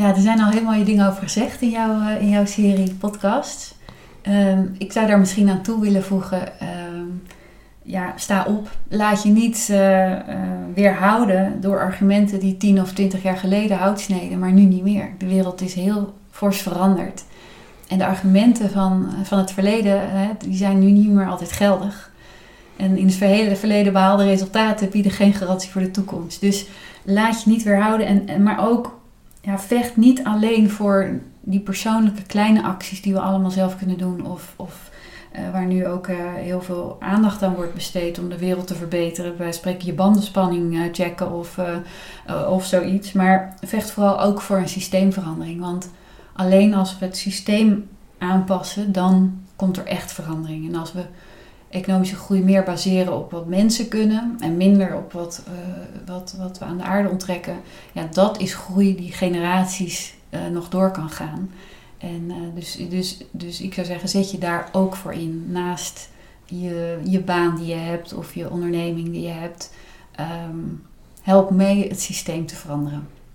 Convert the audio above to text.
Ja, er zijn al heel mooie dingen over gezegd in jouw, in jouw serie podcast. Ehm, ik zou daar misschien aan toe willen voegen. Ehm, ja, sta op. Laat je niet uh, uh, weerhouden door argumenten die 10 of 20 jaar geleden hout sneden, maar nu niet meer. De wereld is heel fors veranderd. En de argumenten van, van het verleden, hè, die zijn nu niet meer altijd geldig. En in het verleden behaalde resultaten bieden geen garantie voor de toekomst. Dus laat je niet weerhouden. En, en, maar ook ja, vecht niet alleen voor die persoonlijke kleine acties die we allemaal zelf kunnen doen. Of, of uh, waar nu ook uh, heel veel aandacht aan wordt besteed om de wereld te verbeteren. Wij spreken je bandenspanning uh, checken of, of zoiets. Maar vecht vooral ook voor een systeemverandering. Want alleen als we het systeem aanpassen, dan komt er echt verandering. En als we economische groei meer baseren op wat mensen kunnen en minder op wat, wat, wat we aan de aarde onttrekken, ja, dat is groei die generaties nog door kan gaan. En uh, dus, dus, dus ik zou zeggen, zet je daar ook voor in. Naast je, je baan die je hebt of je onderneming die je hebt. Um, help mee het systeem te veranderen.